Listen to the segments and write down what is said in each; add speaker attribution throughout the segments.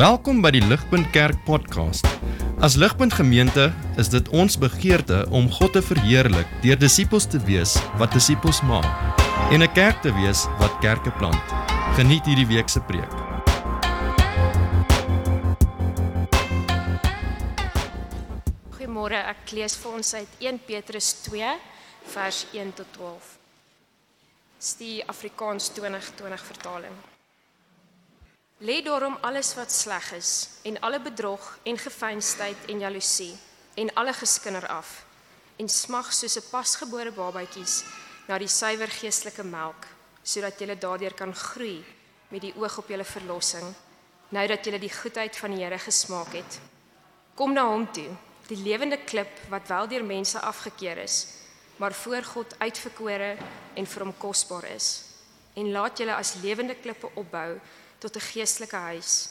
Speaker 1: Welkom by die Ligpunt Kerk podcast. As Ligpunt Gemeente is dit ons begeerte om God te verheerlik deur disippels te wees wat disippels maak en 'n kerk te wees wat kerke plant. Geniet hierdie week se preek.
Speaker 2: Goeiemôre, ek lees vir ons uit 1 Petrus 2 vers 1 tot 12. Dis die Afrikaans 2020 vertaling. Lê daarom alles wat sleg is en alle bedrog en gefeinsheid en jaloesie en alle geskinder af en smag soos 'n pasgebore babatjies na die suiwer geestelike melk sodat jy daardeur kan groei met die oog op jou verlossing nou dat jy die goedheid van die Here gesmaak het. Kom na hom toe, die lewende klip wat wel deur mense afgekeur is, maar voor God uitverkore en vir hom kosbaar is. En laat julle as lewende klippe opbou tot 'n geestelike huis,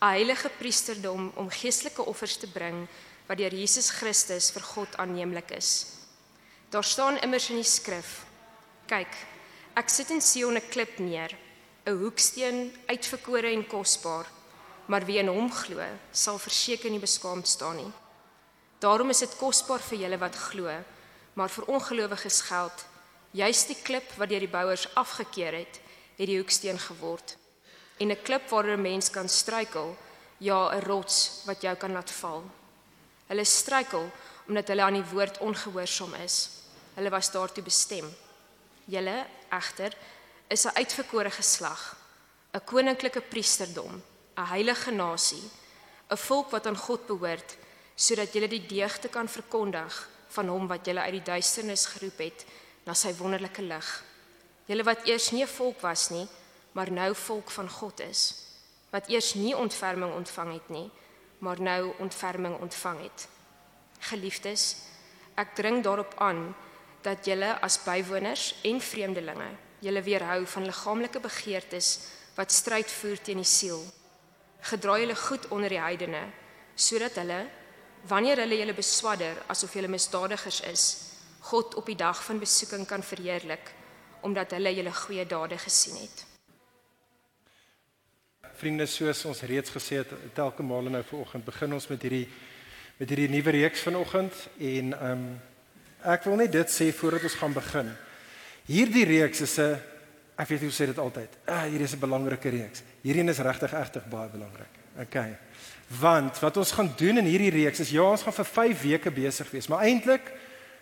Speaker 2: 'n heilige priesterdom om geestelike offers te bring wat deur Jesus Christus vir God aanneemlik is. Daar staan immers in die skrif: Kyk, ek sit in Sion 'n klip neer, 'n hoeksteen uitverkore en kosbaar, maar wie in hom glo, sal verseker nie beskaamd staan nie. Daarom is dit kosbaar vir julle wat glo, maar vir ongelowiges geld, juis die klip wat deur die bouers afgekeur het, het die hoeksteen geword en 'n klip waar 'n mens kan struikel, ja, 'n rots wat jou kan laat val. Hulle struikel omdat hulle aan die woord ongehoorsaam is. Hulle was daartoe bestem. Julle egter is 'n uitverkore geslag, 'n koninklike priesterdom, 'n heilige nasie, 'n volk wat aan God behoort, sodat julle die deugde kan verkondig van hom wat julle uit die duisternis geroep het na sy wonderlike lig. Julle wat eers nie 'n volk was nie, maar nou volk van God is wat eers nie ontferming ontvang het nie maar nou ontferming ontvang het. Geliefdes ek dring daarop aan dat julle as bywoners en vreemdelinge julle weerhou van liggaamlike begeertes wat stryd voer teen die siel. Gedraai julle goed onder die heidene sodat hulle wanneer hulle julle beswadder asof julle misdadigers is God op die dag van besoeking kan verheerlik omdat hulle julle goeie dade gesien het
Speaker 3: vriende soos ons reeds gesê het telke male nou vanoggend begin ons met hierdie met hierdie nuwe reeks vanoggend en ehm um, ek wil net dit sê voordat ons gaan begin. Hierdie reeks is 'n ek weet hoe sê dit altyd. Ah, hierdie is 'n belangrike reeks. Hierdie is regtig regtig baie belangrik. Okay. Want wat ons gaan doen in hierdie reeks is ja, ons gaan vir 5 weke besig wees, maar eintlik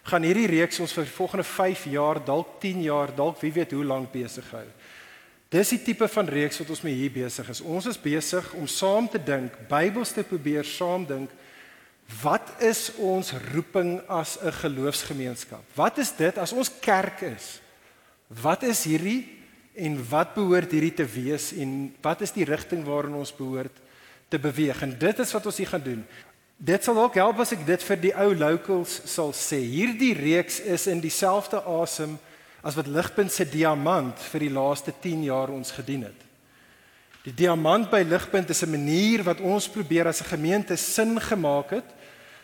Speaker 3: gaan hierdie reeks ons vir volgende 5 jaar, dalk 10 jaar, dalk wie weet hoe lank besig hou. Dis die tipe van reeks wat ons mee hier besig is. Ons is besig om saam te dink, Bybels te probeer saam dink. Wat is ons roeping as 'n geloofsgemeenskap? Wat is dit as ons kerk is? Wat is hierdie en wat behoort hierdie te wees en wat is die rigting waarin ons behoort te beweeg? En dit is wat ons hier gaan doen. Dit sal ook help as ek dit vir die ou locals sal sê. Hierdie reeks is in dieselfde asem as wat Ligpunt se diamant vir die laaste 10 jaar ons gedien het. Die diamant by Ligpunt is 'n manier wat ons probeer as 'n gemeente sin gemaak het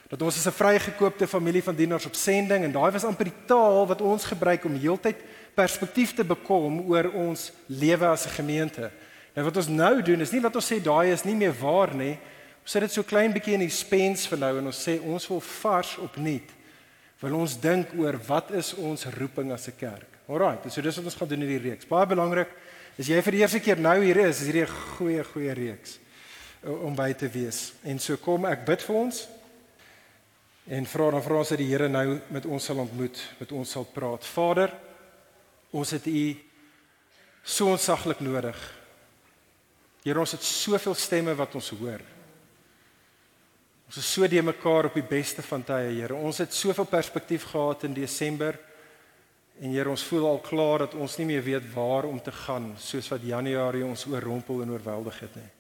Speaker 3: dat ons is 'n vrygekoopte familie van dienaars op sending en daai was amper die taal wat ons gebruik om heeltyd perspektief te bekom oor ons lewe as 'n gemeente. Nou wat ons nou doen is nie dat ons sê daai is nie meer waar nie. Ons sit dit so klein bietjie in die spens vir nou en ons sê ons wil vars opnuut wil ons dink oor wat is ons roeping as 'n kerk. Alraai, so dis wat ons gaan doen in hierdie reeks. Baie belangrik, as jy vir die eerste keer nou hier is, is hierdie 'n goeie goeie reeks om by te wees. En so kom ek bid vir ons en vra dan vra ons dat die Here nou met ons sal ontmoet, met ons sal praat. Vader, ons het U so onsaglik nodig. Here, ons het soveel stemme wat ons hoor. Ons is so de mekaar op die beste van tye, Here. Ons het soveel perspektief gehad in Desember. En Here, ons voel al klaar dat ons nie meer weet waar om te gaan soos wat Januarie ons oorrompel en oorweldig het nie.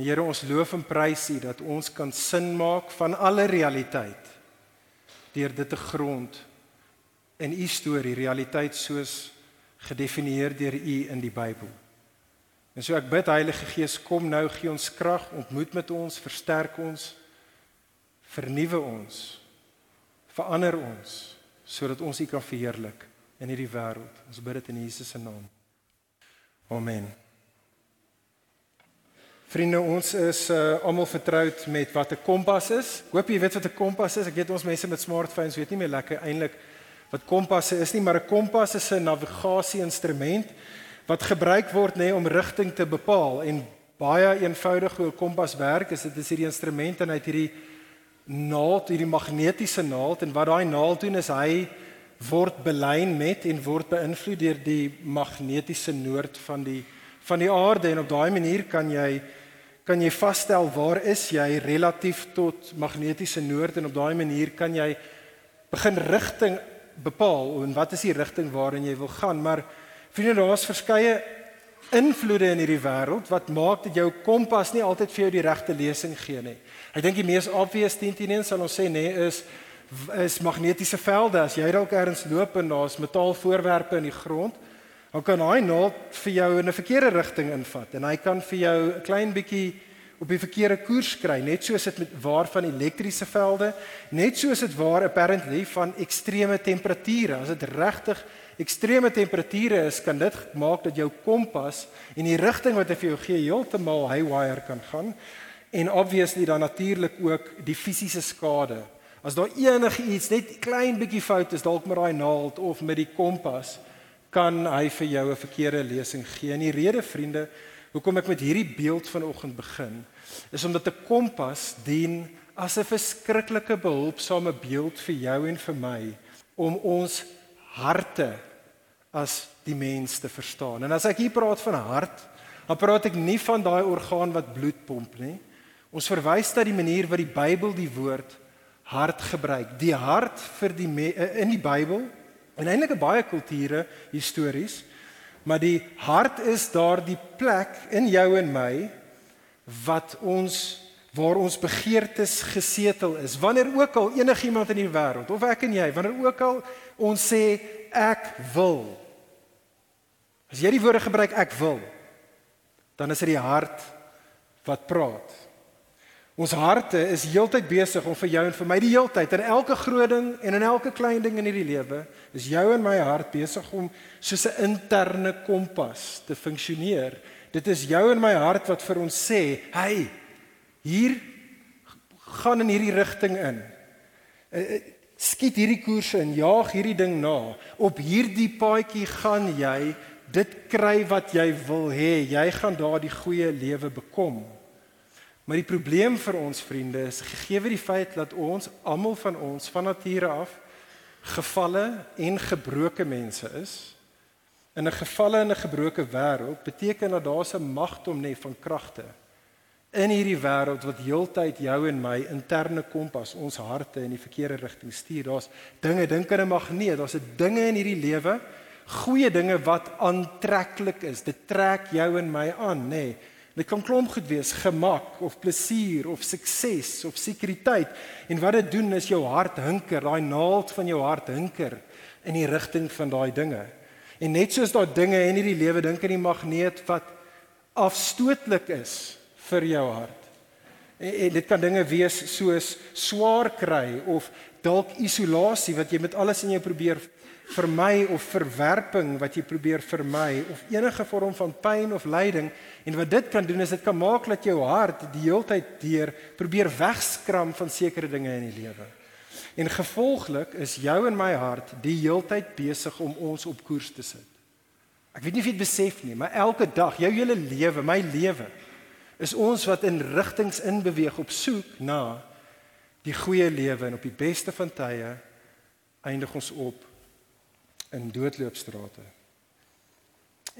Speaker 3: En Here, ons loof en prys U dat ons kan sin maak van alle realiteit deur dit te grond in U storie, realiteit soos gedefinieer deur U in die Bybel. En so ek bid Heilige Gees kom nou gee ons krag, ontmoet met ons, versterk ons, vernuwe ons, verander ons sodat ons U kan verheerlik in hierdie wêreld. Ons bid dit in Jesus se naam. Amen. Vriende, ons is uh, almal vertroud met wat 'n kompas is. Ek hoop jy weet wat 'n kompas is. Ek weet ons mense met smartphones weet nie meer lekker eintlik wat kompasse is nie, maar 'n kompas is 'n navigasie-instrument wat gebruik word nê om rigting te bepaal. En baie eenvoudig hoe 'n kompas werk is dit is hierdie instrument en hy het hierdie naald, hierdie magnetiese naald. En wat daai naald doen is hy word belyn met en word beïnvloed deur die magnetiese noord van die van die aarde. En op daai manier kan jy kan jy vasstel waar is jy relatief tot magnetiese noord. En op daai manier kan jy begin rigting bepaal. En wat is die rigting waarin jy wil gaan? Maar vriende daar's verskeie invloede in hierdie wêreld wat maak dat jou kompas nie altyd vir jou die regte lesing gee nie. Ek dink die mees obvious teen sal ons sê nê nee, is is magnetiese velde as jy dalk ergens loop en daar's metaalvoorwerpe in die grond dan kan hy naald vir jou in 'n verkeerde rigting invat en hy kan vir jou 'n klein bietjie op die verkeerde koers kry net soos dit met waar van elektriese velde net soos dit waar apparently van ekstreme temperature as dit regtig ekstreme temperature is kan dit maak dat jou kompas en die rigting wat hy vir jou gee heeltemal haywire kan gaan en obviously dan natuurlik ook die fisiese skade as daar enigiets net klein bietjie fout is dalk met daai naald of met die kompas kan hy vir jou 'n verkeerde lesing gee. En die rede vriende, hoekom ek met hierdie beeld vanoggend begin, is omdat 'n kompas dien as 'n verskriklike behulpsame beeld vir jou en vir my om ons harte as die mens te verstaan. En as ek hier praat van hart, dan praat ek nie van daai orgaan wat bloed pomp nie. Ons verwys na die manier wat die Bybel die woord hart gebruik. Die hart vir die in die Bybel En eintlik 'n baie kulture histories, maar die hart is daardie plek in jou en my wat ons waar ons begeertes gesetel is. Wanneer ook al enigiemand in die wêreld of ek en jy, wanneer ook al ons sê ek wil. As jy die woorde gebruik ek wil, dan is dit die hart wat praat. Ons harte is heeltyd besig om vir jou en vir my die heeltyd in elke groot ding en in elke klein ding in hierdie lewe is jou en my hart besig om soos 'n interne kompas te funksioneer. Dit is jou en my hart wat vir ons sê, "Hey, hier gaan in hierdie rigting in. Eh, eh, skiet hierdie koers in, jaag hierdie ding na. Op hierdie paadjie gaan jy dit kry wat jy wil hê. Jy gaan daardie goeie lewe bekom." Maar die probleem vir ons vriende is gegee die feit dat ons almal van ons van nature af gefalle en gebroke mense is. In 'n gefalle en 'n gebroke wêreld beteken dat daar 'n magtom nê van kragte in hierdie wêreld wat heeltyd jou en my interne kompas, ons harte in die verkeerde rigting stuur. Daar's dinge, dink aan 'n magneet, daar's 'n dinge in hierdie lewe, goeie dinge wat aantreklik is. Dit trek jou en my aan, nê. Dit kan klomp goed wees, gemak of plesier of sukses of sekuriteit. En wat dit doen is jou hart hinker, daai naald van jou hart hinker in die rigting van daai dinge. En net soos daai dinge in hierdie lewe dink aan die magneet wat afstootlik is vir jou hart. En, en dit kan dinge wees soos swaar kry of dalk isolasie wat jy met alles in jou probeer vermy of verwerping wat jy probeer vermy of enige vorm van pyn of lyding en wat dit kan doen is dit kan maak dat jou hart die heeltyd deur probeer wegskram van sekere dinge in die lewe. En gevolglik is jou en my hart die heeltyd besig om ons op koers te sit. Ek weet nie of jy dit besef nie, maar elke dag, jou hele lewe, my lewe, is ons wat in rigtings in beweeg op soek na die goeie lewe en op die beste van tye eindig ons op in doodloopstrate.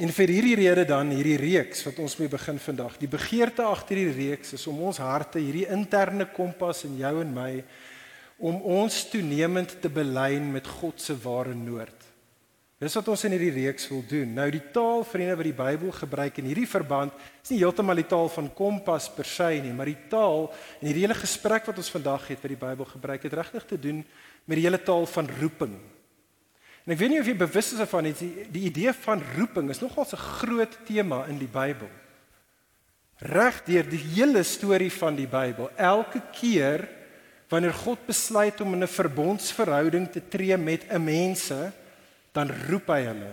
Speaker 3: En vir hierdie rede dan hierdie reeks wat ons mee begin vandag. Die begeerte agter hierdie reeks is om ons harte, hierdie interne kompas in jou en my om ons toenemend te belyn met God se ware noord. Dis wat ons in hierdie reeks wil doen. Nou die taal vriende wat die Bybel gebruik in hierdie verband is nie heeltemal die taal van kompas per se nie, maar die taal en hierdie hele gesprek wat ons vandag het wat die Bybel gebruik het regtig te doen met die hele taal van roeping. En ek weet nie of jy bewus is van dit die, die idee van roeping is nogal 'n groot tema in die Bybel. Reg deur die hele storie van die Bybel, elke keer wanneer God besluit om in 'n verbondsverhouding te tree met 'n mense, dan roep hy hulle.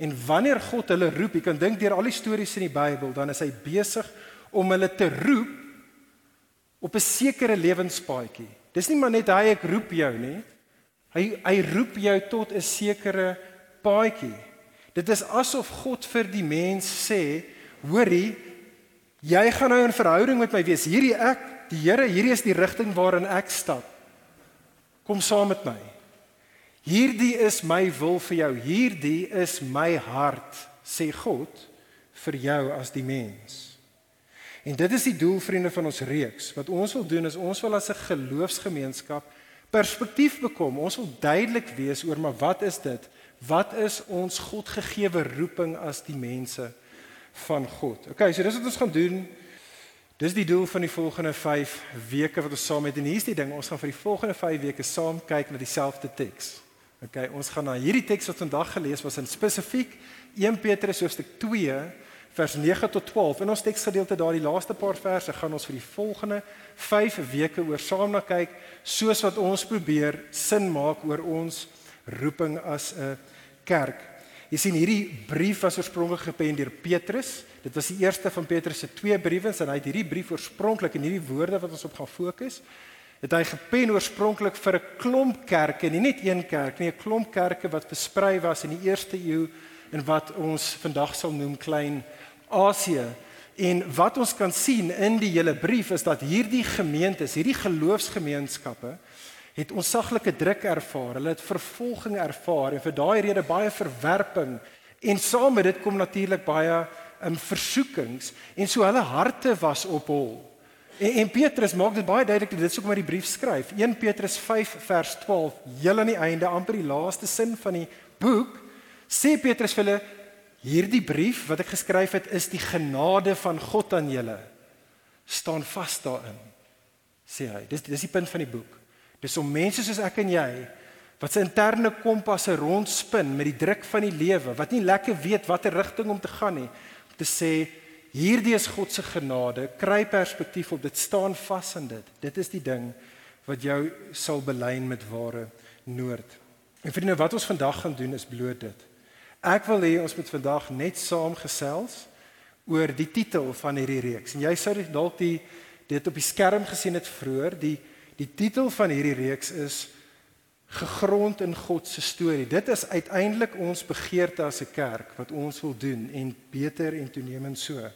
Speaker 3: En wanneer God hulle roep, jy kan dink deur al die stories in die Bybel, dan is hy besig om hulle te roep op 'n sekere lewenspaadjie. Dis nie maar net hy ek roep jou nie. Hy hy roep jou tot 'n sekere paadjie. Dit is asof God vir die mens sê, hoorie, jy gaan nou in verhouding met my wees. Hierdie ek, die Here, hierdie is die rigting waarin ek stap. Kom saam met my. Hierdie is my wil vir jou. Hierdie is my hart, sê God vir jou as die mens. En dit is die doel vriende van ons reeks. Wat ons wil doen is ons wil as 'n geloofsgemeenskap perspektief bekom. Ons wil duidelik wees oor maar wat is dit? Wat is ons Godgegewe roeping as die mense van God? OK, so dis wat ons gaan doen. Dis die doel van die volgende 5 weke wat ons saam met en hier's die ding, ons gaan vir die volgende 5 weke saam kyk na dieselfde teks. OK, ons gaan na hierdie teks wat vandag gelees was in spesifiek 1 Petrus hoofstuk 2 vers 9 tot 12. In ons teksgedeelte daar die laaste paar verse gaan ons vir die volgende 5 weke oor saam na kyk soos wat ons probeer sin maak oor ons roeping as 'n kerk. Jy sien hierdie brief was oorspronklik gepen deur Petrus. Dit was die eerste van Petrus se twee briewe en hy het hierdie brief oorspronklik in hierdie woorde wat ons op gaan fokus, het hy gepen oorspronklik vir 'n klomp kerke, nie net een kerk nie, 'n klomp kerke wat versprei was in die eerste eeu en wat ons vandag sal noem klein Asië. En wat ons kan sien in die hele brief is dat hierdie gemeentes, hierdie geloofsgemeenskappe het onsaglike druk ervaar. Hulle het vervolging ervaar en vir daai rede baie verwerping en saam met dit kom natuurlik baie um, versoekings en so hulle harte was op hol. En, en Petrus maak dit baie duidelik dit is ook maar die brief skryf. 1 Petrus 5 vers 12, heel aan die einde amper die laaste sin van die boek, sê Petrus vir hulle Hierdie brief wat ek geskryf het is die genade van God aan julle. staan vas daarin. sê hy. Dis dis die punt van die boek. Dis om mense soos ek en jy wat se interne kompasse rondspin met die druk van die lewe, wat nie lekker weet watter rigting om te gaan nie, om te sê hierdie is God se genade, kry perspektief op dit, staan vas in dit. Dit is die ding wat jou sal belyn met ware noord. En vriende, wat ons vandag gaan doen is bloot dit. Ek wil hê ons moet vandag net saam gesels oor die titel van hierdie reeks. En jy sou dalk die dit op die skerm gesien het vroeër. Die die titel van hierdie reeks is gegrond in God se storie. Dit is uiteindelik ons begeerte as 'n kerk wat ons wil doen en beter en toenemend so.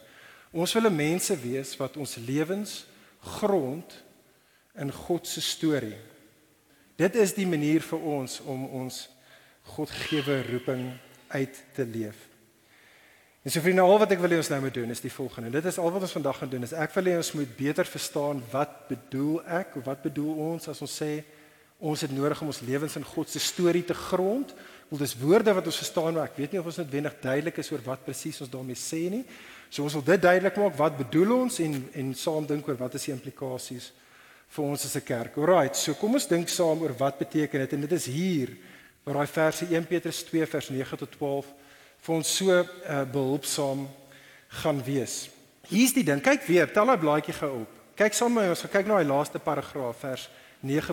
Speaker 3: Ons wil mense wees wat ons lewens grond in God se storie. Dit is die manier vir ons om ons Godgegewe roeping uit te leef. En so vriende, al wat ek wil hê ons nou moet doen is die volgende. Dit is al wat ons vandag gaan doen. Is ek wil hê ons moet beter verstaan wat bedoel ek of wat bedoel ons as ons sê ons het nodig om ons lewens in God se storie te grond. Wel dis woorde wat ons verstaan, maar ek weet nie of ons noodwendig duidelik is oor wat presies ons daarmee sê nie. So ons wil dit duidelik maak wat bedoel ons en en saam dink oor wat is die implikasies vir ons as 'n kerk. Alraight, so kom ons dink saam oor wat beteken dit en dit is hier waar daai verse 1 Petrus 2 vers 9 tot 12 vir ons so uh, behulpsaam gaan wees. Hier's die ding, kyk weer, tel daai blaadjie gou op. Kyk saam met my, ons gaan kyk na daai laaste paragraaf vers 9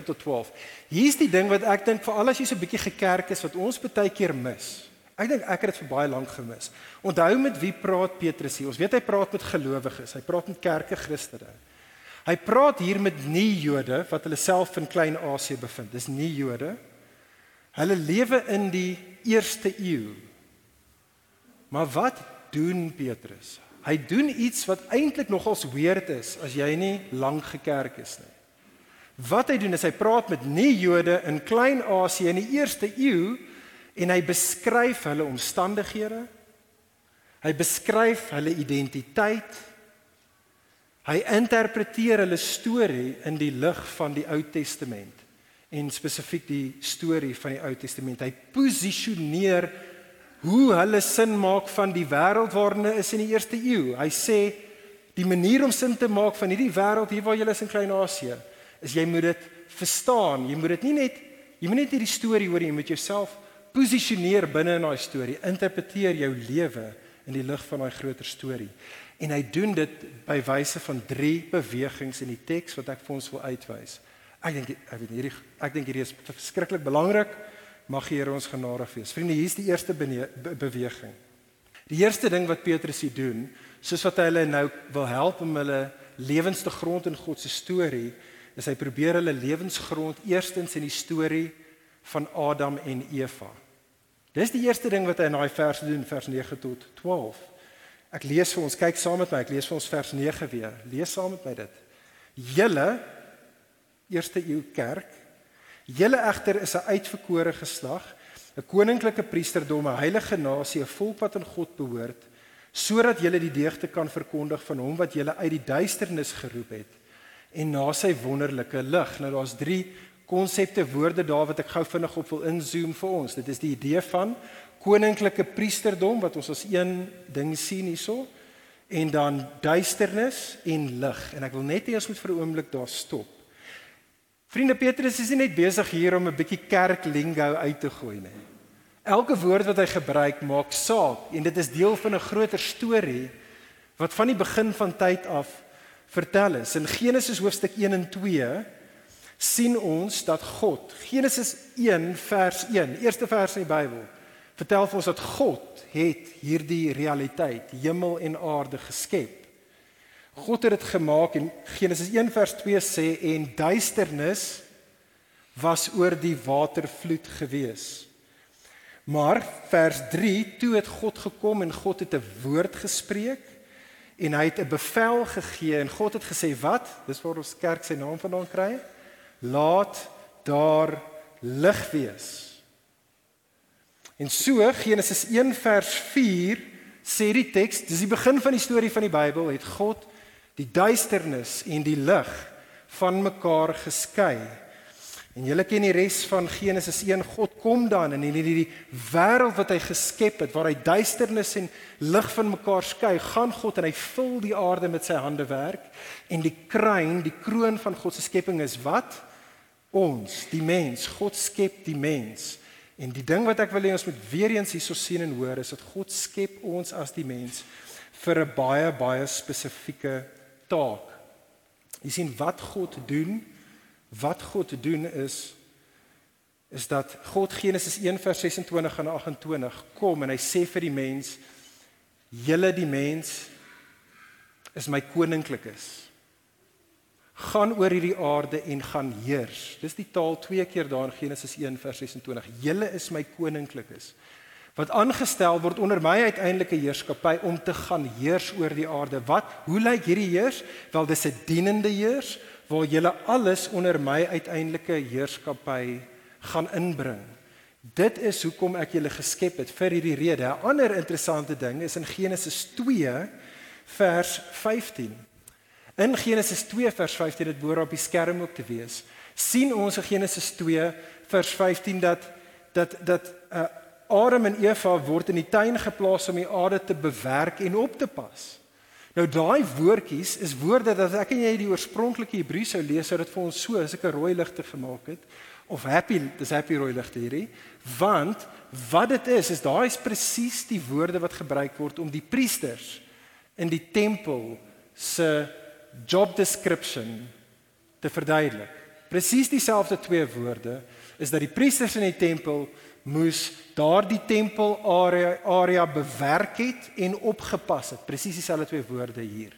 Speaker 3: tot 12. Hier's die ding wat ek dink vir al as jy so 'n bietjie gekerk is wat ons baie keer mis. Ek dink ek het dit vir baie lank gemis. Onthou met wie praat Petrus hier? Ons weet hy praat met gelowiges. Hy praat met kerke Christene. Hy praat hier met nie Jode wat hulle self in Klein-Asië bevind. Dis nie Jode. Hulle lewe in die eerste eeu. Maar wat doen Petrus? Hy doen iets wat eintlik nogals weird is as jy nie lank gekerk is nie. Wat hy doen is hy praat met nie-Jode in Klein-Asië in die eerste eeu en hy beskryf hulle omstandighede. Hy beskryf hulle identiteit. Hy interpreteer hulle storie in die lig van die Ou Testament en spesifiek die storie van die Ou Testament. Hy posisioneer hoe hulle sin maak van die wêreld waarin hulle is in die eerste eeu. Hy sê die manier om sin te maak van hierdie wêreld hier waar jy is in Klein-Asië is jy moet dit verstaan. Jy moet dit nie net jy moet net hierdie storie hoor jy moet jouself posisioneer binne in daai storie. Interpreteer jou lewe in die lig van daai groter storie. En hy doen dit by wyse van drie bewegings in die teks wat ek vir ons wil uitwys. Ek dink ek weet hierdie ek dink hierdie is verskriklik belangrik. Mag die Here ons genadig wees. Vriende, hier's die eerste be beweging. Die eerste ding wat Petrus hier doen, soos wat hy hulle nou wil help om hulle lewens te grond in God se storie, is hy probeer hulle lewensgrond eerstens in die storie van Adam en Eva. Dis die eerste ding wat hy in daai verse doen, vers 9 tot 12. Ek lees vir ons, kyk saam met my, ek lees vir ons vers 9 weer. Lees saam met my dit. Julle eerste eeu kerk, julle egter is 'n uitverkore geslag, 'n koninklike priesterdom, 'n heilige nasie, 'n volk wat aan God behoort, sodat julle die deugde kan verkondig van hom wat julle uit die duisternis geroep het en na sy wonderlike lig. Nou daar's konsepte woorde daar wat ek gou vinnig op wil inzoom vir ons. Dit is die idee van koninklike priesterdom wat ons as een ding sien hierso en dan duisternis en lig. En ek wil net eers met vir 'n oomblik daar stop. Vriende Petrus is nie net besig hier om 'n bietjie kerklingo uit te gooi nie. Elke woord wat hy gebruik maak saak en dit is deel van 'n groter storie wat van die begin van tyd af vertel is. In Genesis hoofstuk 1 en 2 sien ons dat God Genesis 1 vers 1, eerste vers in die Bybel, vertel vir ons dat God het hierdie realiteit, hemel en aarde geskep. God het dit gemaak en Genesis 1 vers 2 sê en duisternis was oor die watervloed gewees. Maar vers 3 toe het God gekom en God het 'n woord gespreek en hy het 'n bevel gegee en God het gesê wat? Dis waar ons kerk sy naam vandaan kry laat daar lig wees. En so Genesis 1 vers 4 sê die teks, dis die begin van die storie van die Bybel, het God die duisternis en die lig van mekaar geskei. En julle ken die res van Genesis 1. God kom dan in hierdie die, die wêreld wat hy geskep het waar hy duisternis en lig van mekaar skei, gaan God en hy vul die aarde met sy hande werk en die kruin, die kroon van God se skepping is wat? ons, die mens, God skep die mens. En die ding wat ek wil hê ons moet weer eens hierso sien en hoor is dat God skep ons as die mens vir 'n baie baie spesifieke taak. Jy sien wat God doen, wat God doen is is dat God Genesis 1 vers 26 en 28 kom en hy sê vir die mens julle die mens is my koninklikes gaan oor hierdie aarde en gaan heers. Dis die taal twee keer daar in Genesis 1 vers 26. Julle is my koninklikes wat aangestel word onder my uiteindelike heerskappy om te gaan heers oor die aarde. Wat? Hoe lyk hierdie heers? Wel dis 'n dienende heers waar julle alles onder my uiteindelike heerskappy gaan inbring. Dit is hoekom ek julle geskep het vir hierdie rede. 'n Ander interessante ding is in Genesis 2 vers 15. In Genesis 2 vers 15 dit behoort op die skerm ook te wees. sien ons in Genesis 2 vers 15 dat dat dat uh, Adam en Eva word in die tuin geplaas om die aarde te bewerk en op te pas. Nou daai woordjies is woorde dat ek en jy die oorspronklike Hebreë sou lees sou dit vir ons so as ek 'n rooi ligte gemaak het of happy dis happy rooi ligte hierdie want wat dit is is daai is presies die woorde wat gebruik word om die priesters in die tempel se job description te verduidelik. Presies dieselfde twee woorde is dat die priesters in die tempel moes daardie tempel area area bewerk het en opgepas het. Presies dieselfde twee woorde hier.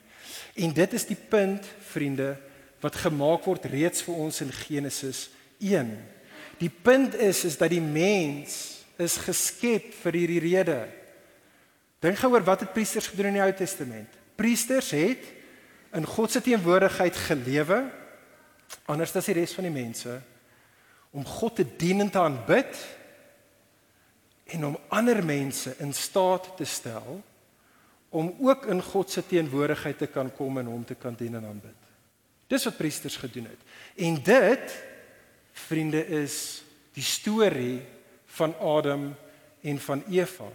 Speaker 3: En dit is die punt, vriende, wat gemaak word reeds vir ons in Genesis 1. Die punt is is dat die mens is geskep vir hierdie rede. Dink gou oor wat het priesters gedoen in die Ou Testament? Priesters het in God se teenwoordigheid gelewe anders as die res van die mense om God te dien en te aanbid en om ander mense in staat te stel om ook in God se teenwoordigheid te kan kom en hom te kan dien en aanbid. Dis wat priesters gedoen het. En dit vriende is die storie van Adam en van Eva.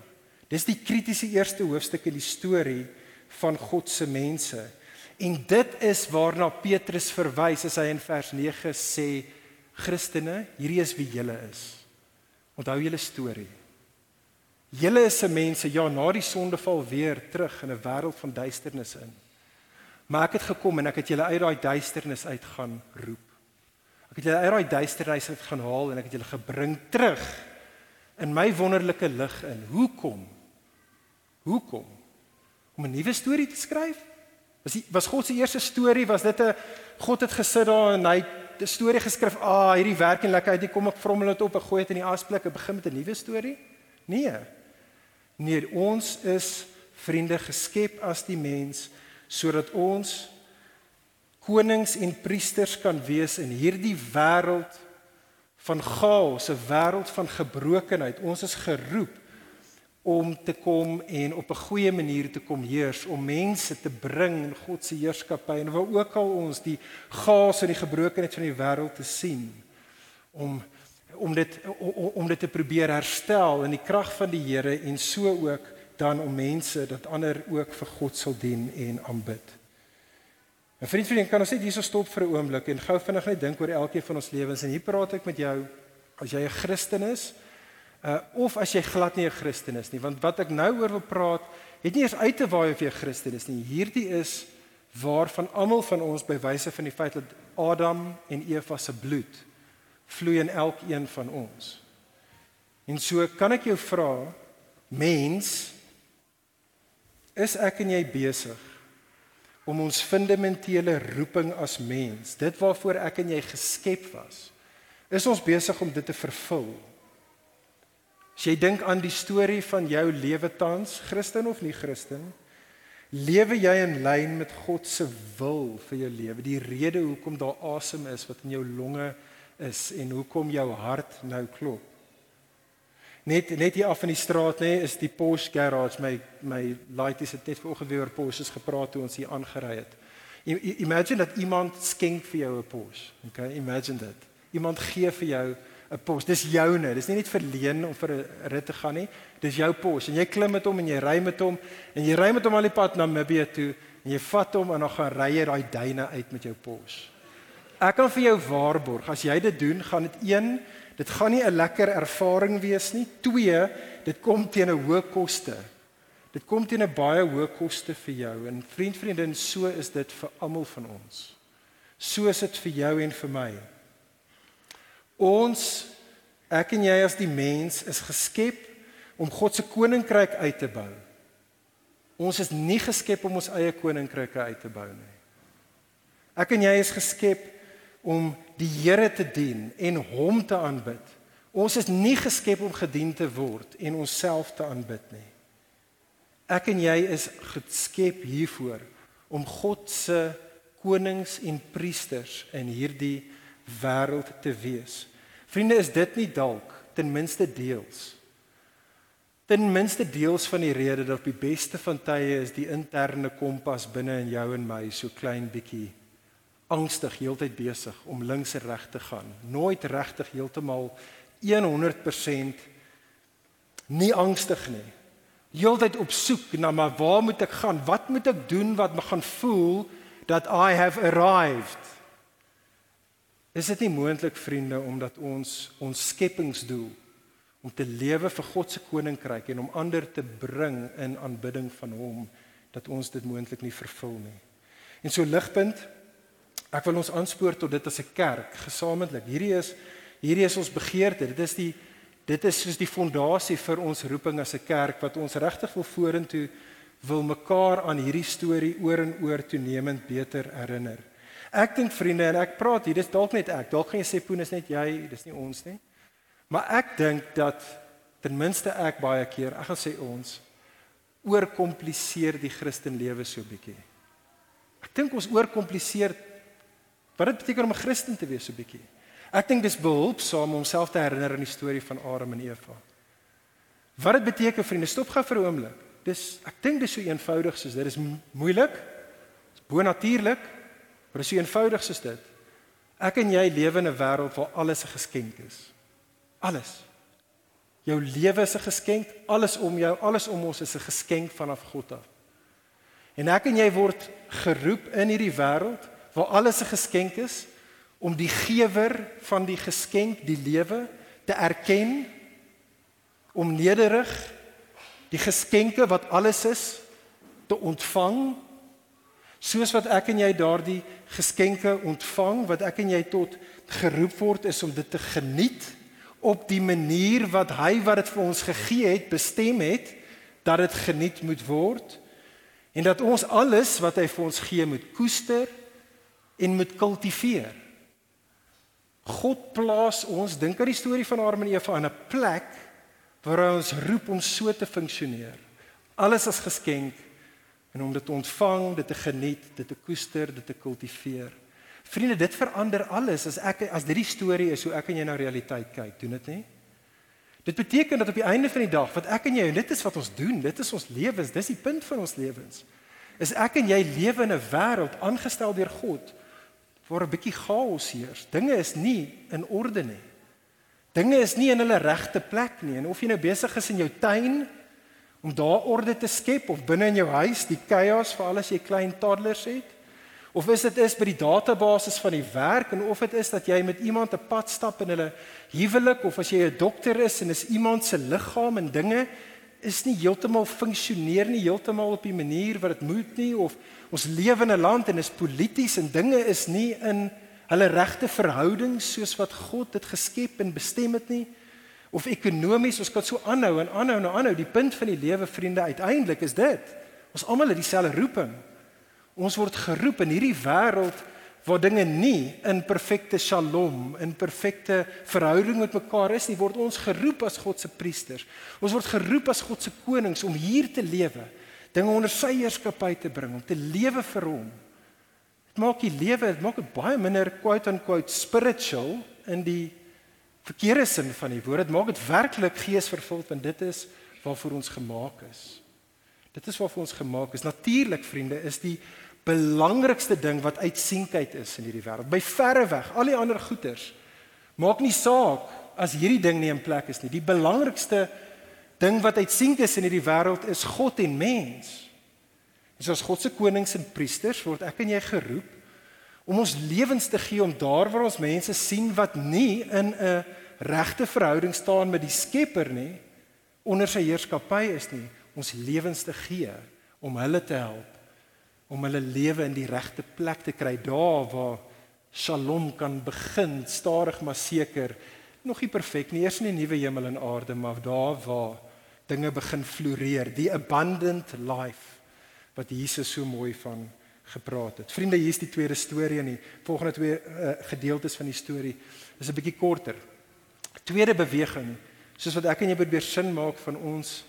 Speaker 3: Dis die kritiese eerste hoofstuk in die storie van God se mense. En dit is waarna Petrus verwys as hy in vers 9 sê Christene, hierdie is wie julle is. Onthou julle storie. Julle is se mense ja na die sondeval weer terug in 'n wêreld van duisternis in. Maar ek het gekom en ek het julle uit daai duisternis uit gaan roep. Ek het julle uit daai duisternis uit gaan haal en ek het julle gebring terug in my wonderlike lig in. Hoekom? Hoekom? Om 'n nuwe storie te skryf? Was die, was God se eerste storie was dit 'n God het gesit daar en hy 'n storie geskryf. Ah, hierdie werk en lekker uit. Ek kom ek vrommel dit op en gooi dit in die asblik en begin met 'n nuwe storie? Nee. Nee, ons is vriende geskep as die mens sodat ons konings en priesters kan wees in hierdie wêreld van chaos, 'n wêreld van gebrokenheid. Ons is geroep om te kom en op 'n goeie manier te kom heers, om mense te bring in God se heerskappy en waar ook al ons die chaos en die gebrokenheid van die wêreld te sien om om dit om, dit te probeer herstel in die krag van die Here en so ook dan om mense dat ander ook vir God sal dien en aanbid. En vriend, vriend, kan ons net hierso stop vir 'n oomblik en gou vinnig net dink oor elkeen van ons lewens en hier praat ek met jou as jy 'n Christen is uh of as jy glad nie 'n Christen is nie, want wat ek nou oor wil praat, het nie eers uit te waai of jy 'n Christen is nie. Hierdie is waarvan almal van ons by wyse van die feit dat Adam en Eva se bloed vloei in elkeen van ons. En so kan ek jou vra, mens, is ek en jy besig om ons fundamentele roeping as mens, dit waarvoor ek en jy geskep was, is ons besig om dit te vervul. As jy dink aan die storie van jou lewe tans, Christen of nie Christen, lewe jy in lyn met God se wil vir jou lewe, die rede hoekom daar asem is wat in jou longe is en hoekom jou hart nou klop. Net net hier af in die straat nê is die Porsche garage my my laities het net vanoggend weer oor Porsches gepraat toe ons hier aangery het. Imagine dat iemand skenk vir jou 'n Porsche. Okay, imagine dit. Iemand gee vir jou 'n Porsche. Dis joune. Dis nie net verleen om vir 'n rit te gaan nie. Dis jou Porsche en jy klim met hom en jy ry met hom en jy ry met hom al die pad na Namibië toe en jy vat hom en dan gaan ry jy daai duine uit met jou Porsche. Ek kan vir jou waarborg as jy dit doen, gaan dit een Dit gaan nie 'n lekker ervaring wees nie. 2, dit kom teen 'n hoë koste. Dit kom teen 'n baie hoë koste vir jou en vriend vriendin, so is dit vir almal van ons. So is dit vir jou en vir my. Ons ek en jy as die mens is geskep om God se koninkryk uit te bou. Ons is nie geskep om ons eie koninkryke uit te bou nie. Ek en jy is geskep om die Here te dien en hom te aanbid. Ons is nie geskep om gedien te word en onsself te aanbid nie. Ek en jy is geskep hiervoor om God se konings en priesters in hierdie wêreld te wees. Vriende, is dit nie dalk ten minste deels ten minste deels van die rede dat op die beste van tye is die interne kompas binne in jou en my so klein bietjie angstig heeltyd besig om links en reg te gaan. Nooit regtig heeltemal 100% nie angstig nie. Heeltyd op soek na maar waar moet ek gaan? Wat moet ek doen wat me gaan voel dat I have arrived? Is dit nie moontlik vriende omdat ons ons skepingsdoel om te lewe vir God se koninkryk en om ander te bring in aanbidding van hom dat ons dit moontlik nie vervul nie. En so ligpunt Ek wil ons aanspoor tot dit as 'n kerk gesamentlik. Hierdie is hierdie is ons begeerte. Dit is die dit is soos die fondasie vir ons roeping as 'n kerk wat ons regtig wil vorentoe wil mekaar aan hierdie storie oor en oor toenemend beter herinner. Ek dink vriende en ek praat hier, dis dalk net ek. Dalk gaan jy sê Poen is net jy, dis nie ons nie. Maar ek dink dat ten minste ek baie keer, ek gaan sê ons oorkompliseer die Christenlewe so bietjie. Ek dink ons oorkompliseer Wat dit beteken om 'n Christen te wees so bietjie. Ek dink dis behulpsaam om self te herinner aan die storie van Adam en Eva. Wat dit beteken vriende, stop gou vir 'n oomblik. Dis ek dink dis so eenvoudig soos dit is moeilik. Dis bonatuurlik, maar dis so eenvoudig soos dit. Ek en jy lewe in 'n wêreld waar alles 'n geskenk is. Alles. Jou lewe is 'n geskenk, alles om jou, alles om ons is 'n geskenk vanaf God af. En ek en jy word geroep in hierdie wêreld waar alles 'n geskenk is om die gewer van die geskenk, die lewe te erken om nederig die geskenke wat alles is te ontvang soos wat ek en jy daardie geskenke ontvang wat ek en jy tot geroep word is om dit te geniet op die manier wat hy wat dit vir ons gegee het bestem het dat dit geniet moet word en dat ons alles wat hy vir ons gee moet koester en moet kultiveer. God plaas ons, dink aan die storie van Adam en Eva in 'n plek waar hy ons roep om so te funksioneer. Alles as geskenk en om dit te ontvang, dit te geniet, dit te koester, dit te kultiveer. Vriende, dit verander alles as ek as dit die storie is hoe ek en jy na realiteit kyk, doen dit nie? Dit beteken dat op die einde van die dag wat ek en jy en dit is wat ons doen, dit is ons lewens, dis die punt van ons lewens. Is ek en jy lewe in 'n wêreld aangestel deur God waar 'n bietjie chaos heers. Dinge is nie in orde nie. Dinge is nie in hulle regte plek nie. En of jy nou besig is in jou tuin om daar orde te skep of binne in jou huis, die chaos vir al as jy klein toddlers het, of is dit is by die database van die werk en of dit is dat jy met iemand 'n pad stap in hulle huwelik of as jy 'n dokter is en is iemand se liggaam en dinge is nie heeltemal funksioneer nie heeltemal op die manier wat dit moet nie of ons lewe in 'n land en is polities en dinge is nie in hulle regte verhoudings soos wat God dit geskep en bestem het nie of ekonomies ons kan so aanhou en aanhou en aanhou die punt van die lewe vriende uiteindelik is dit ons almal het dieselfde roeping. Ons word geroep in hierdie wêreld waar dinge nie in perfekte shalom, in perfekte verhouding met mekaar is nie, word ons geroep as God se priesters. Ons word geroep as God se konings om hier te lewe, dinge onder sy heerskappy te bring, om te lewe vir hom. Dit maak die lewe, dit maak dit baie minder quote unquote spiritual in die verkeerde sin van die woord. Dit maak dit werklik geesvervuld en dit is waarvoor ons gemaak is. Dit is waarvoor ons gemaak is. Natuurlik vriende, is die belangrikste ding wat uitsienheid is in hierdie wêreld. By verre weg, al die ander goeders maak nie saak as hierdie ding nie in plek is nie. Die belangrikste ding wat uitsienk is in hierdie wêreld is God en mens. En soos God se konings en priesters word ek en jy geroep om ons lewens te gee om daar waar ons mense sien wat nie in 'n regte verhouding staan met die Skepper nie, onder sy heerskappy is nie, ons lewens te gee om hulle te help om hulle lewe in die regte plek te kry daar waar shalom kan begin stadig maar seker nog nie perfek nie. Eers in die nuwe hemel en aarde maar daar waar dinge begin floreer. Die abundant life wat Jesus so mooi van gepraat het. Vriende hier is die tweede storie en die volgende twee uh, gedeeltes van die storie is 'n bietjie korter. Tweede beweging soos wat ek en jy probeer sin maak van ons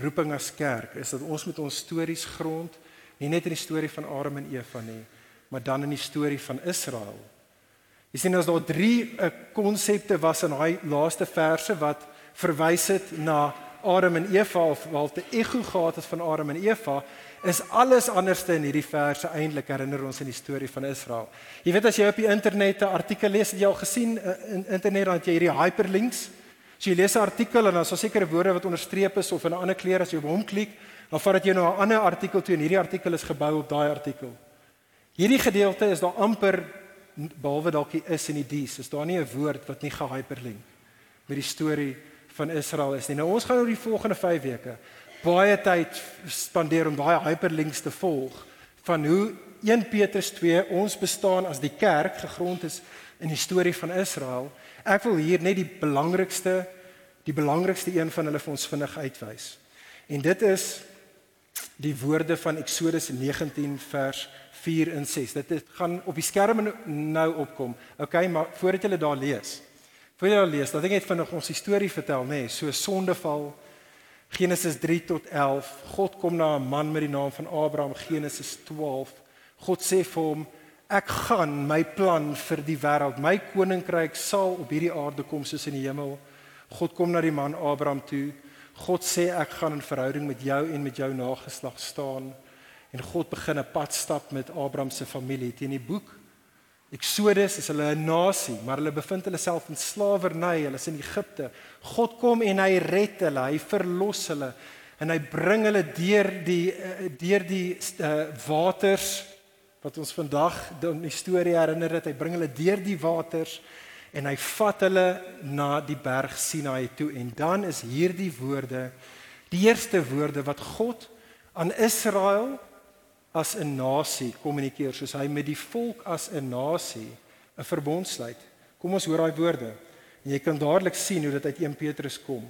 Speaker 3: roeping as kerk is dat ons met ons stories grond Nie net in die storie van Adam en Eva nie, maar dan in die storie van Israel. Jy sien as daar drie eh, konsepte was in daai laaste verse wat verwys het na Adam en Eva of wel te ego gehad het van Adam en Eva, is alles anderste in hierdie verse eintlik herinner ons aan die storie van Israel. Jy weet as jy op die internet 'n artikel lees, het jy al gesien eh, in internet dan jy hierdie hyperlinks. So jy lees 'n artikel en dan is daar sekere woorde wat onderstreep is of in 'n ander kleur as jy op hom klik, dan vat dit jou na 'n ander artikel toe en hierdie artikel is gebou op daai artikel. Hierdie gedeelte is daar amper behalwe dalk die is en die dies, is daar nie 'n woord wat nie gehyperlink met die storie van Israel is nie. Nou ons gaan oor die volgende 5 weke baie tyd spandeer om daai hyperlinks te volg van hoe 1 Petrus 2 ons bestaan as die kerk gegrond is in die storie van Israel. Ek wil hier net die belangrikste die belangrikste een van hulle vir ons vinnig uitwys. En dit is die woorde van Eksodus 19 vers 4 en 6. Dit gaan op die skerm nou opkom. Okay, maar voordat jy daar lees. Voordat jy daar lees, dat ek net vinnig ons storie vertel, nê, nee, so sondeval Genesis 3 tot 11. God kom na 'n man met die naam van Abraham, Genesis 12. God sê vir hom: "Ek gaan my plan vir die wêreld, my koninkryk sal op hierdie aarde kom soos in die hemel." God kom na die man Abraham toe God sê ek gaan in verhouding met jou en met jou nageslag staan. En God begin 'n pad stap met Abraham se familie. Teen die boek Exodus is hulle 'n nasie maar hulle bevind hulle self in slawerny. Hulle is in Egipte. God kom en hy red hulle. Hy verlos hulle. En hy bring hulle deur die eh, deur die uh, waters wat ons vandag in die storie herinner dat hy bring hulle deur die waters en hy vat hulle na die berg Sinai toe en dan is hierdie woorde die eerste woorde wat God aan Israel as 'n nasie kommunikeer soos hy met die volk as 'n nasie 'n verbond sluit. Kom ons hoor daai woorde. En jy kan dadelik sien hoe dit uit 1 Petrus kom.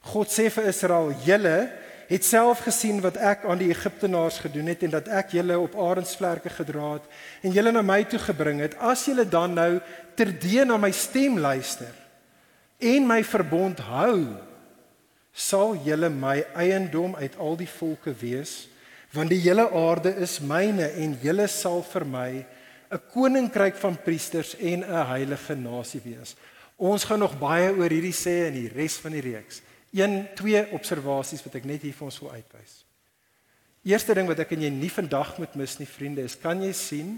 Speaker 3: God sê vir Israel: "Julle het self gesien wat ek aan die Egiptenaars gedoen het en dat ek julle op arensvlerke gedra het en julle na my toe gebring het. As julle dan nou terdee na my stem luister en my verbond hou, sal julle my eiendom uit al die volke wees, want die hele aarde is myne en julle sal vir my 'n koninkryk van priesters en 'n heilige nasie wees. Ons gaan nog baie oor hierdie sê in die res van die reeks. Een twee observasies wat ek net hier vir ons wil uitwys. Eerste ding wat ek en jy nie vandag moet mis nie vriende is kan jy sien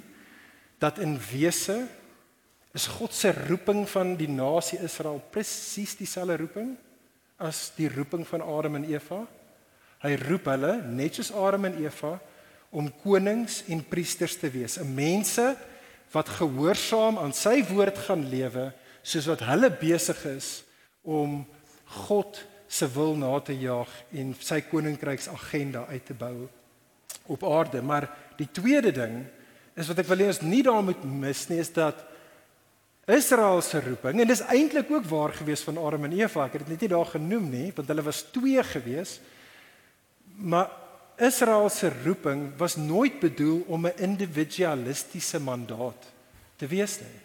Speaker 3: dat in wese is God se roeping van die nasie Israel presies dieselfde roeping as die roeping van Adam en Eva. Hy roep hulle net soos Adam en Eva om konings en priesters te wees, 'n mense wat gehoorsaam aan sy woord gaan lewe soos wat hulle besig is om God se wil na te jaag en sy koninkryks agenda uit te bou op aarde. Maar die tweede ding is wat ek wil hê ons nie daar moet mis nie is dat Israel se roeping en dis eintlik ook waar gewees van Adam en Eva. Ek het dit net nie daar genoem nie want hulle was twee gewees. Maar Israel se roeping was nooit bedoel om 'n individualistiese mandaat te wees nie.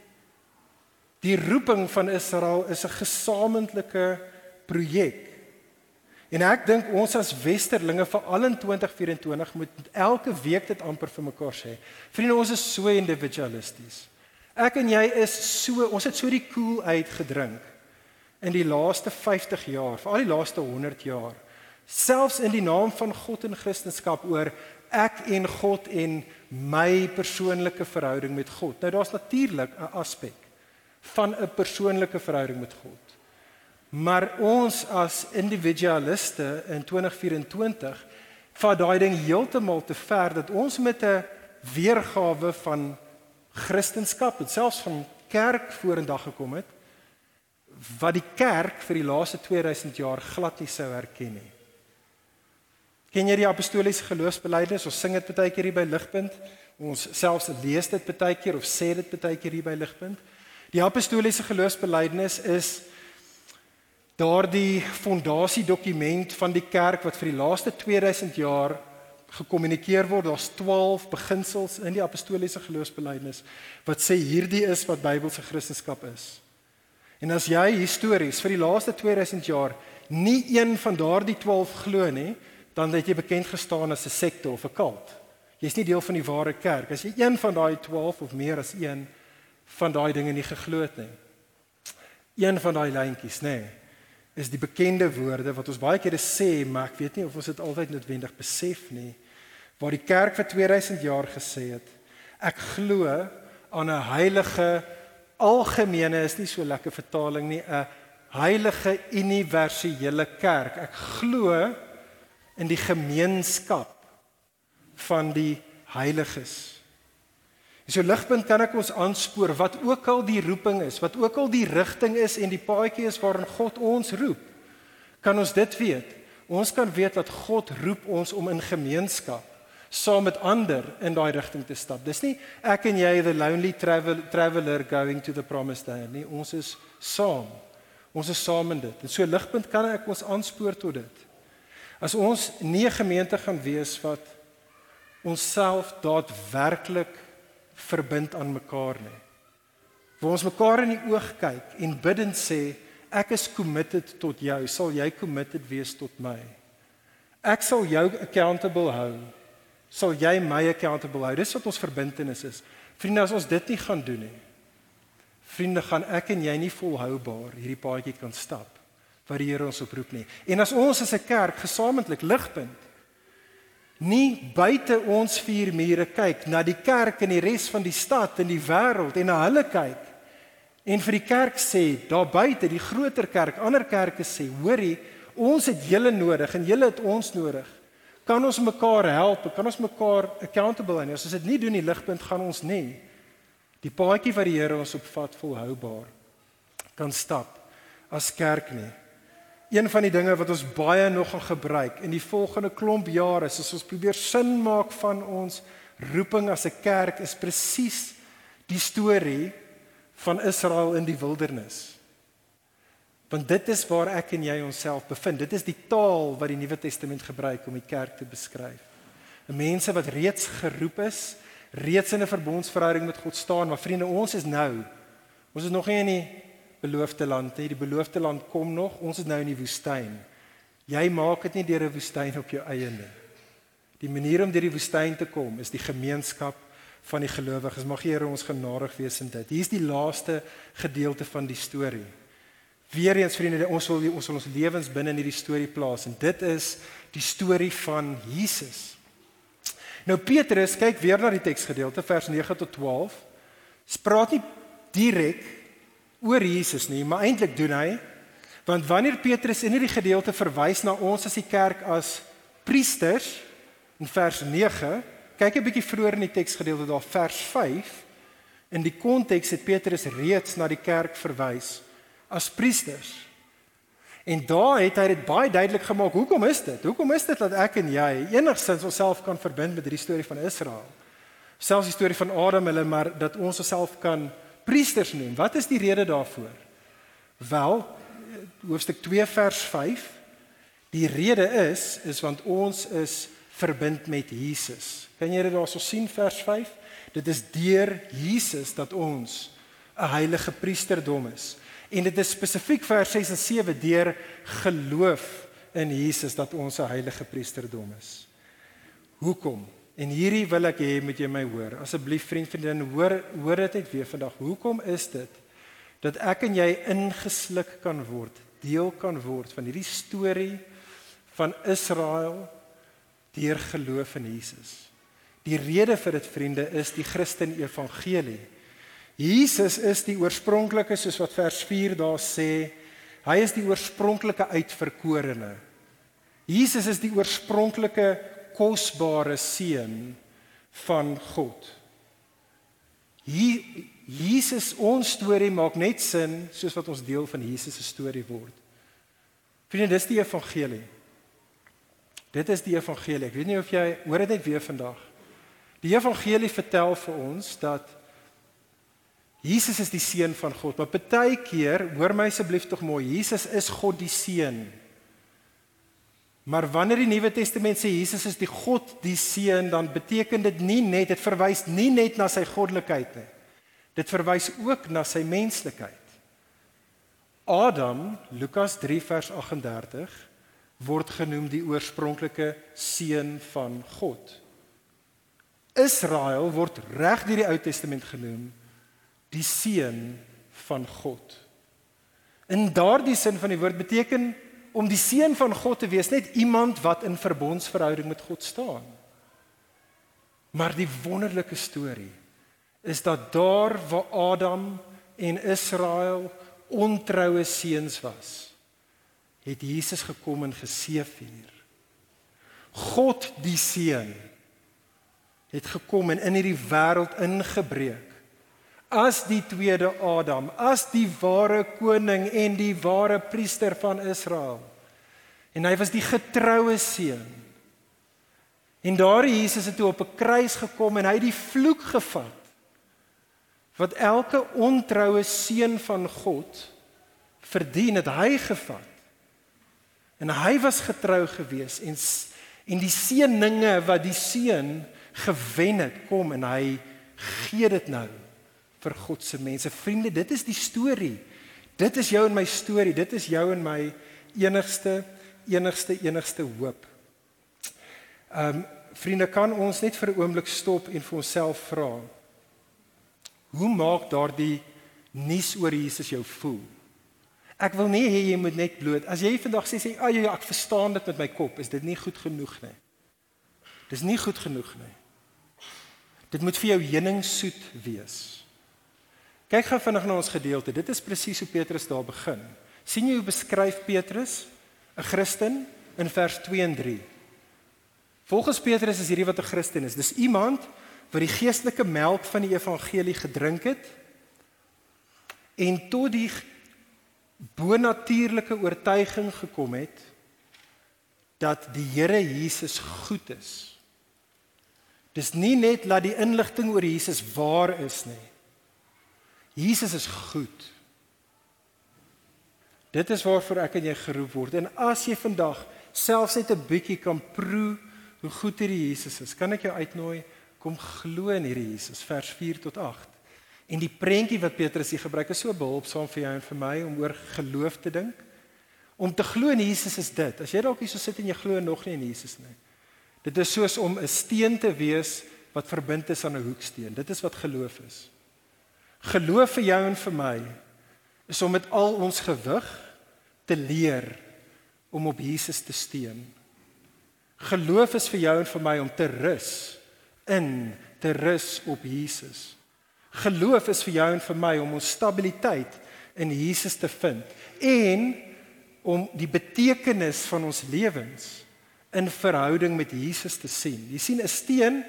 Speaker 3: Die roeping van Israel is 'n gesamentlike projek En ek dink ons as westerlinge veral in 2024 moet elke week dit amper vir mekaar sê. Vriende, ons is so individualisties. Ek en jy is so, ons het so die cool uitgedrink in die laaste 50 jaar, veral die laaste 100 jaar. Selfs in die naam van God en Christendom oor ek en God en my persoonlike verhouding met God. Nou daar's natuurlik 'n aspek van 'n persoonlike verhouding met God. Maar ons as individualiste in 2024 vat daai ding heeltemal te ver dat ons met 'n weergawe van Christendom en selfs van kerk vorendag gekom het wat die kerk vir die laaste 2000 jaar glad nie sou herken nie. Ken jy die apostoliese geloofsbelijdenis? Ons sing dit baie keer hier by Ligpunt. Ons selfs lees dit baie keer of sê dit baie keer hier by Ligpunt. Die apostoliese geloofsbelijdenis is daardie fondasiedokument van die kerk wat vir die laaste 2000 jaar gekommunikeer word. Daar's 12 beginsels in die apostoliese geloofsbelijdenis wat sê hierdie is wat Bybelse Christendom is. En as jy histories vir die laaste 2000 jaar nie een van daardie 12 glo nie, dan het jy bekend gestaan as 'n sekte of 'n kult. Jy's nie deel van die ware kerk as jy een van daai 12 of meer as een van daai dinge nie geglo het nie. Een van daai lyntjies, nê. Nee is die bekende woorde wat ons baie kere sê, maar ek weet nie of ons dit altyd noodwendig besef nie, waar die kerk vir 2000 jaar gesê het, ek glo aan 'n heilige algemene is nie so lekker vertaling nie, 'n heilige universele kerk. Ek glo in die gemeenskap van die heiliges. So ligpunt kan ek ons aanspoor wat ook al die roeping is, wat ook al die rigting is en die paadjie is waarin God ons roep. Kan ons dit weet? Ons kan weet dat God roep ons om in gemeenskap saam met ander in daai rigting te stap. Dis nie ek en jy the lonely travel, traveler going to the promised land nie. Ons is saam. Ons is saam in dit. En so ligpunt kan ek ons aanspoor tot dit. As ons nie 'n gemeente gaan wees wat onsself daadwerklik verbind aan mekaar nie. Waar ons mekaar in die oog kyk en bidend sê ek is committed tot jou, sal jy committed wees tot my. Ek sal jou accountable hou. Sal jy my accountable hou? Dis wat ons verbintenis is. Vriende, as ons dit nie gaan doen nie. Vriende, gaan ek en jy nie volhoubaar hierdie paadjie kan stap wat die Here ons oproep nie. En as ons as 'n kerk gesamentlik ligpunt nie buite ons vier mure kyk na die kerk en die res van die stad en die wêreld en na hulle kyk en vir die kerk sê daar buite die groter kerk ander kerke sê hoorie ons het julle nodig en julle het ons nodig. Kan ons mekaar help kan ons mekaar accountable hou? As ons dit nie doen die ligpunt gaan ons nie. Die paadjie wat die Here ons opvat volhoubaar kan stap as kerk nie een van die dinge wat ons baie nog gaan gebruik in die volgende klomp jare is as ons probeer sin maak van ons roeping as 'n kerk is presies die storie van Israel in die wildernis. Want dit is waar ek en jy onsself bevind. Dit is die taal wat die Nuwe Testament gebruik om die kerk te beskryf. 'n Mense wat reeds geroep is, reeds in 'n verbondsverhouding met God staan, maar vriende, ons is nou. Ons is nog nie in die beloofde land nie. Die beloofde land kom nog. Ons is nou in die woestyn. Jy maak dit nie deur 'n woestyn op jou eie nie. Die manier om deur die woestyn te kom is die gemeenskap van die gelowiges. Mag die Here ons genadig wees in dit. Hier's die laaste gedeelte van die storie. Weereens vriende, ons wil ons wil ons lewens binne in hierdie storie plaas en dit is die storie van Jesus. Nou Petrus kyk weer na die teksgedeelte vers 9 tot 12. Spraak nie direk oor Jesus nie, maar eintlik doen hy want wanneer Petrus in hierdie gedeelte verwys na ons as die kerk as priesters in vers 9, kyk 'n bietjie vroeër in die teksgedeelte daar vers 5 in die konteks het Petrus reeds na die kerk verwys as priesters. En daar het hy dit baie duidelik gemaak. Hoekom is dit? Hoekom is dit dat ek en jy enigstens onsself kan verbind met hierdie storie van Israel? Selfs die storie van Adam hulle maar dat ons osself kan priesters noem. Wat is die rede daarvoor? Wel, hoofstuk 2 vers 5. Die rede is is want ons is verbind met Jesus. Kan jy dit daarso sien vers 5? Dit is deur Jesus dat ons 'n heilige priesterdom is. En dit is spesifiek vers 6 en 7 deur geloof in Jesus dat ons 'n heilige priesterdom is. Hoekom? En hierdie wil ek hê moet jy my hoor. Asseblief vriend vriendin, hoor hoor dit net weer vandag. Hoekom is dit dat ek en jy ingesluk kan word, deel kan word van hierdie storie van Israel deur geloof in Jesus? Die rede vir dit vriende is die Christen evangelie. Jesus is die oorspronklike soos wat vers 4 daar sê. Hy is die oorspronklike uitverkorene. Jesus is die oorspronklike kosbare seun van God. Hier Jesus ons storie maak net sin soos wat ons deel van Jesus se storie word. Vriende, dis die evangelie. Dit is die evangelie. Ek weet nie of jy hoor dit net weer vandag. Die evangelie vertel vir ons dat Jesus is die seun van God. Maar baie keer, hoor my asseblief tog mooi, Jesus is God die seun. Maar wanneer die Nuwe Testament sê Jesus is die God die seun, dan beteken dit nie net dit verwys nie net na sy goddelikheid nie. Dit verwys ook na sy menslikheid. Adam, Lukas 3 vers 38 word genoem die oorspronklike seun van God. Israel word reg deur die Ou Testament genoem die seun van God. In daardie sin van die woord beteken om die seun van God te wees net iemand wat in verbondsverhouding met God staan. Maar die wonderlike storie is dat daar waar Adam en Israel ontroue seuns was, het Jesus gekom en geseëvier. God die seun het gekom en in hierdie wêreld ingebreek as die tweede Adam, as die ware koning en die ware priester van Israel. En hy was die getroue seun. En daardie Jesus het toe op 'n kruis gekom en hy het die vloek gevat wat elke ontroue seun van God verdien het hy gevat. En hy was getrou gewees en en die seëninge wat die seun gewen het, kom en hy gee dit nou vir God se mense. Vriende, dit is die storie. Dit is jou en my storie. Dit is jou en my enigste enigste enigste hoop. Ehm um, vriende, kan ons net vir 'n oomblik stop en vir onsself vra. Hoe maak daardie nuus oor Jesus jou voel? Ek wil nie hê jy moet net bloot. As jy vandag sê sê, "Ag ja, ek verstaan dit met my kop," is dit nie goed genoeg nie. Dis nie goed genoeg nie. Dit moet vir jou heuningsoet wees. Kyk gou vinnig na ons gedeelte. Dit is presies hoe Petrus daar begin. sien jy hoe beskryf Petrus 'n Christen in vers 2 en 3? Volgens Petrus is hierdie wat 'n Christen is. Dis iemand wat die geestelike melk van die evangelie gedrink het en tot die bonatuurlike oortuiging gekom het dat die Here Jesus goed is. Dis nie net dat die inligting oor Jesus waar is nie. Jesus is goed. Dit is waarvoor ek en jy geroep word. En as jy vandag selfs net 'n bietjie kan proe hoe goed hierdie Jesus is, kan ek jou uitnooi kom glo in hierdie Jesus vers 4 tot 8. En die prentjie wat Petrus hier gebruik is so behulpsaam vir jou en vir my om oor geloof te dink. Om te glo in Jesus is dit. As jy dalk hier so sit en jy glo nog nie in Jesus nie. Dit is soos om 'n steen te wees wat verbind is aan 'n hoeksteen. Dit is wat geloof is. Geloof vir jou en vir my is om met al ons gewig te leer om op Jesus te steun. Geloof is vir jou en vir my om te rus in te rus op Jesus. Geloof is vir jou en vir my om ons stabiliteit in Jesus te vind en om die betekenis van ons lewens in verhouding met Jesus te sien. Jy sien 'n steen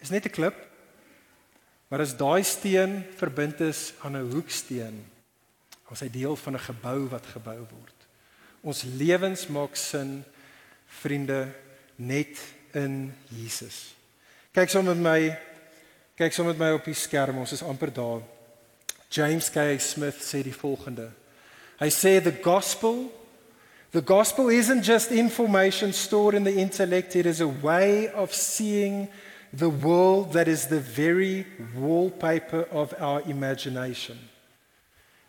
Speaker 3: is net 'n klip. Maar as daai steen verbind is aan 'n hoeksteen, as hy deel van 'n gebou wat gebou word. Ons lewens maak sin, vriende, net in Jesus. Kyk saam met my. Kyk saam met my op die skerm. Ons is amper daar. James K. Smith sê die volgende. Hy sê the gospel The gospel isn't just information stored in the intellect, it is a way of seeing the world that is the very wallpaper of our imagination.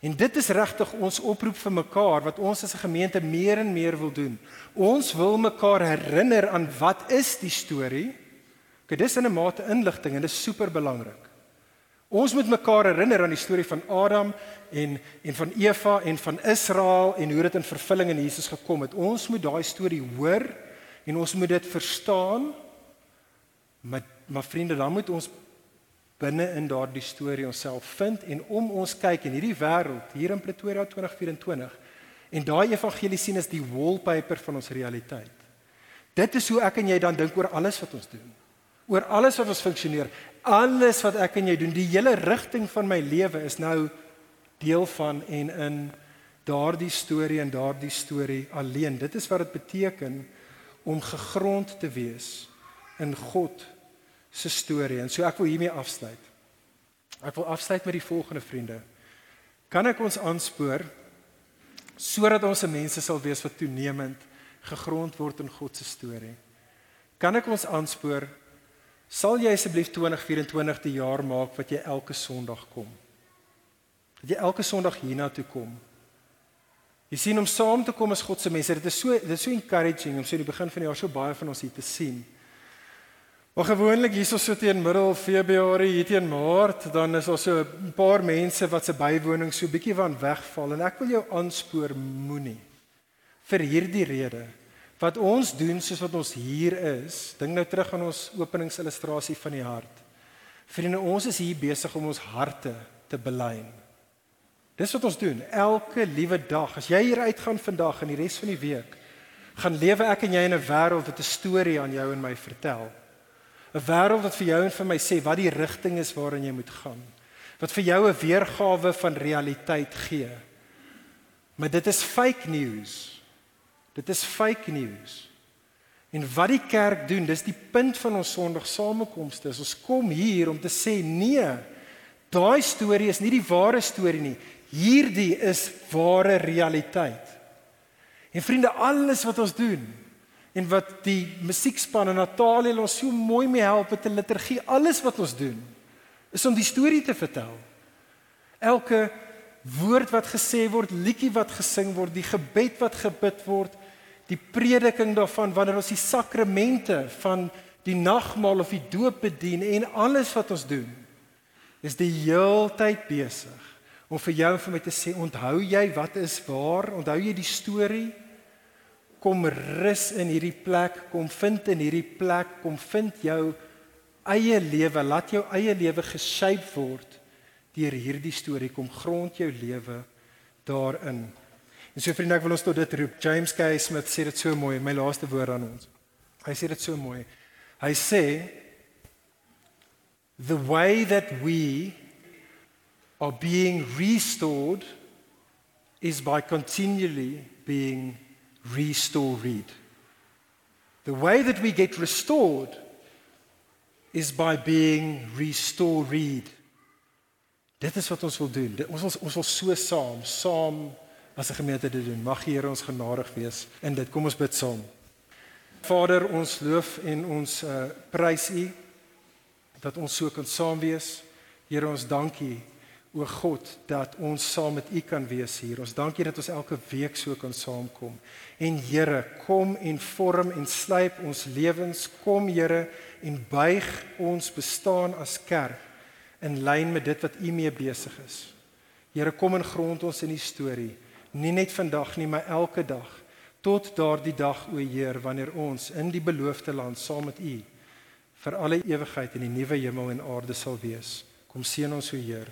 Speaker 3: En dit is regtig ons oproep vir mekaar wat ons as 'n gemeente meer en meer wil doen. Ons wil mekaar herinner aan wat is die storie? Okay, dis in 'n mate inligting en dit is super belangrik. Ons moet mekaar herinner aan die storie van Adam en en van Eva en van Israel en hoe dit in vervulling in Jesus gekom het. Ons moet daai storie hoor en ons moet dit verstaan. Maar maar vriende, dan moet ons binne in daardie storie onsself vind en om ons kyk in hierdie wêreld hier in Pretoria 2024 en daai evangelie sien as die wallpaper van ons realiteit. Dit is hoe ek en jy dan dink oor alles wat ons doen. Oor alles wat ons funksioneer, alles wat ek en jy doen, die hele rigting van my lewe is nou deel van en in daardie storie en daardie storie alleen. Dit is wat dit beteken om gegrond te wees in God se storie. En so ek wil hiermee afsluit. Ek wil afsluit met die volgende vriende. Kan ek ons aanspoor sodat ons se mense sal wees wat toenemend gegrond word in God se storie? Kan ek ons aanspoor sal jy asseblief 2024 die jaar maak wat jy elke Sondag kom? Dat jy elke Sondag hiernatoe kom. Jy sien om saam te kom as God se mense, dit is so dit is so encouraging om so die begin van die jaar so baie van ons hier te sien. Maar gewoonlik hierso so teen middel Februarie, hier teen Maart, dan is daar so 'n paar mense wat se bywoning so bietjie van wegval en ek wil jou aanspoor moenie vir hierdie rede wat ons doen soos wat ons hier is. Dink nou terug aan ons openingsillustrasie van die hart. Vriende, ons is hier besig om ons harte te belyn. Dis wat ons doen elke liewe dag. As jy hier uitgaan vandag en die res van die week, gaan lewe ek en jy in 'n wêreld wat 'n storie aan jou en my vertel. 'n wêreld wat vir jou en vir my sê wat die rigting is waarin jy moet gaan. Wat vir jou 'n weergawe van realiteit gee. Maar dit is fake news. Dit is fake news. En wat die kerk doen, dis die punt van ons Sondag samekomste. Ons kom hier om te sê nee. Daai storie is nie die ware storie nie. Hierdie is ware realiteit. En vriende, alles wat ons doen, en wat die musiekspan en Natalie ons so mooi mee help met 'n liturgie. Alles wat ons doen is om die storie te vertel. Elke woord wat gesê word, liedjie wat gesing word, die gebed wat gebid word, die prediking daarvan wanneer ons die sakramente van die nagmaal of die doop bedien en alles wat ons doen is die heeltyd besig om vir jou en vir my te sê onthou jy wat is waar onthou jy die storie kom rus in hierdie plek, kom vind in hierdie plek, kom vind jou eie lewe, laat jou eie lewe geshape word deur hierdie storie, kom grond jou lewe daarin. En so vriende, ek wil ons tot dit roep. James K. Smith sê dit so mooi, my laaste woord aan ons. Hy sê dit so mooi. Hy sê the way that we are being restored is by continually being restore read. The way that we get restored is by being restore read. Dit is wat ons wil doen. Dit, ons ons ons wil so saam, saam as 'n gemeente dit doen. Mag die Here ons genadig wees in dit. Kom ons bid saam. Vader, ons loof en ons uh, prys U dat ons so kan saam wees. Here, ons dankie o God dat ons saam met U kan wees hier. Ons dankie dat ons elke week so kan saamkom. En Here, kom en vorm en slyp ons lewens. Kom Here en buig ons bestaan as kerk in lyn met dit wat U mee besig is. Here, kom en grond ons in die storie, nie net vandag nie, maar elke dag tot daardie dag o Heer wanneer ons in die beloofde land saam met U vir alle ewigheid in die nuwe hemel en aarde sal wees. Kom seën ons o Heer.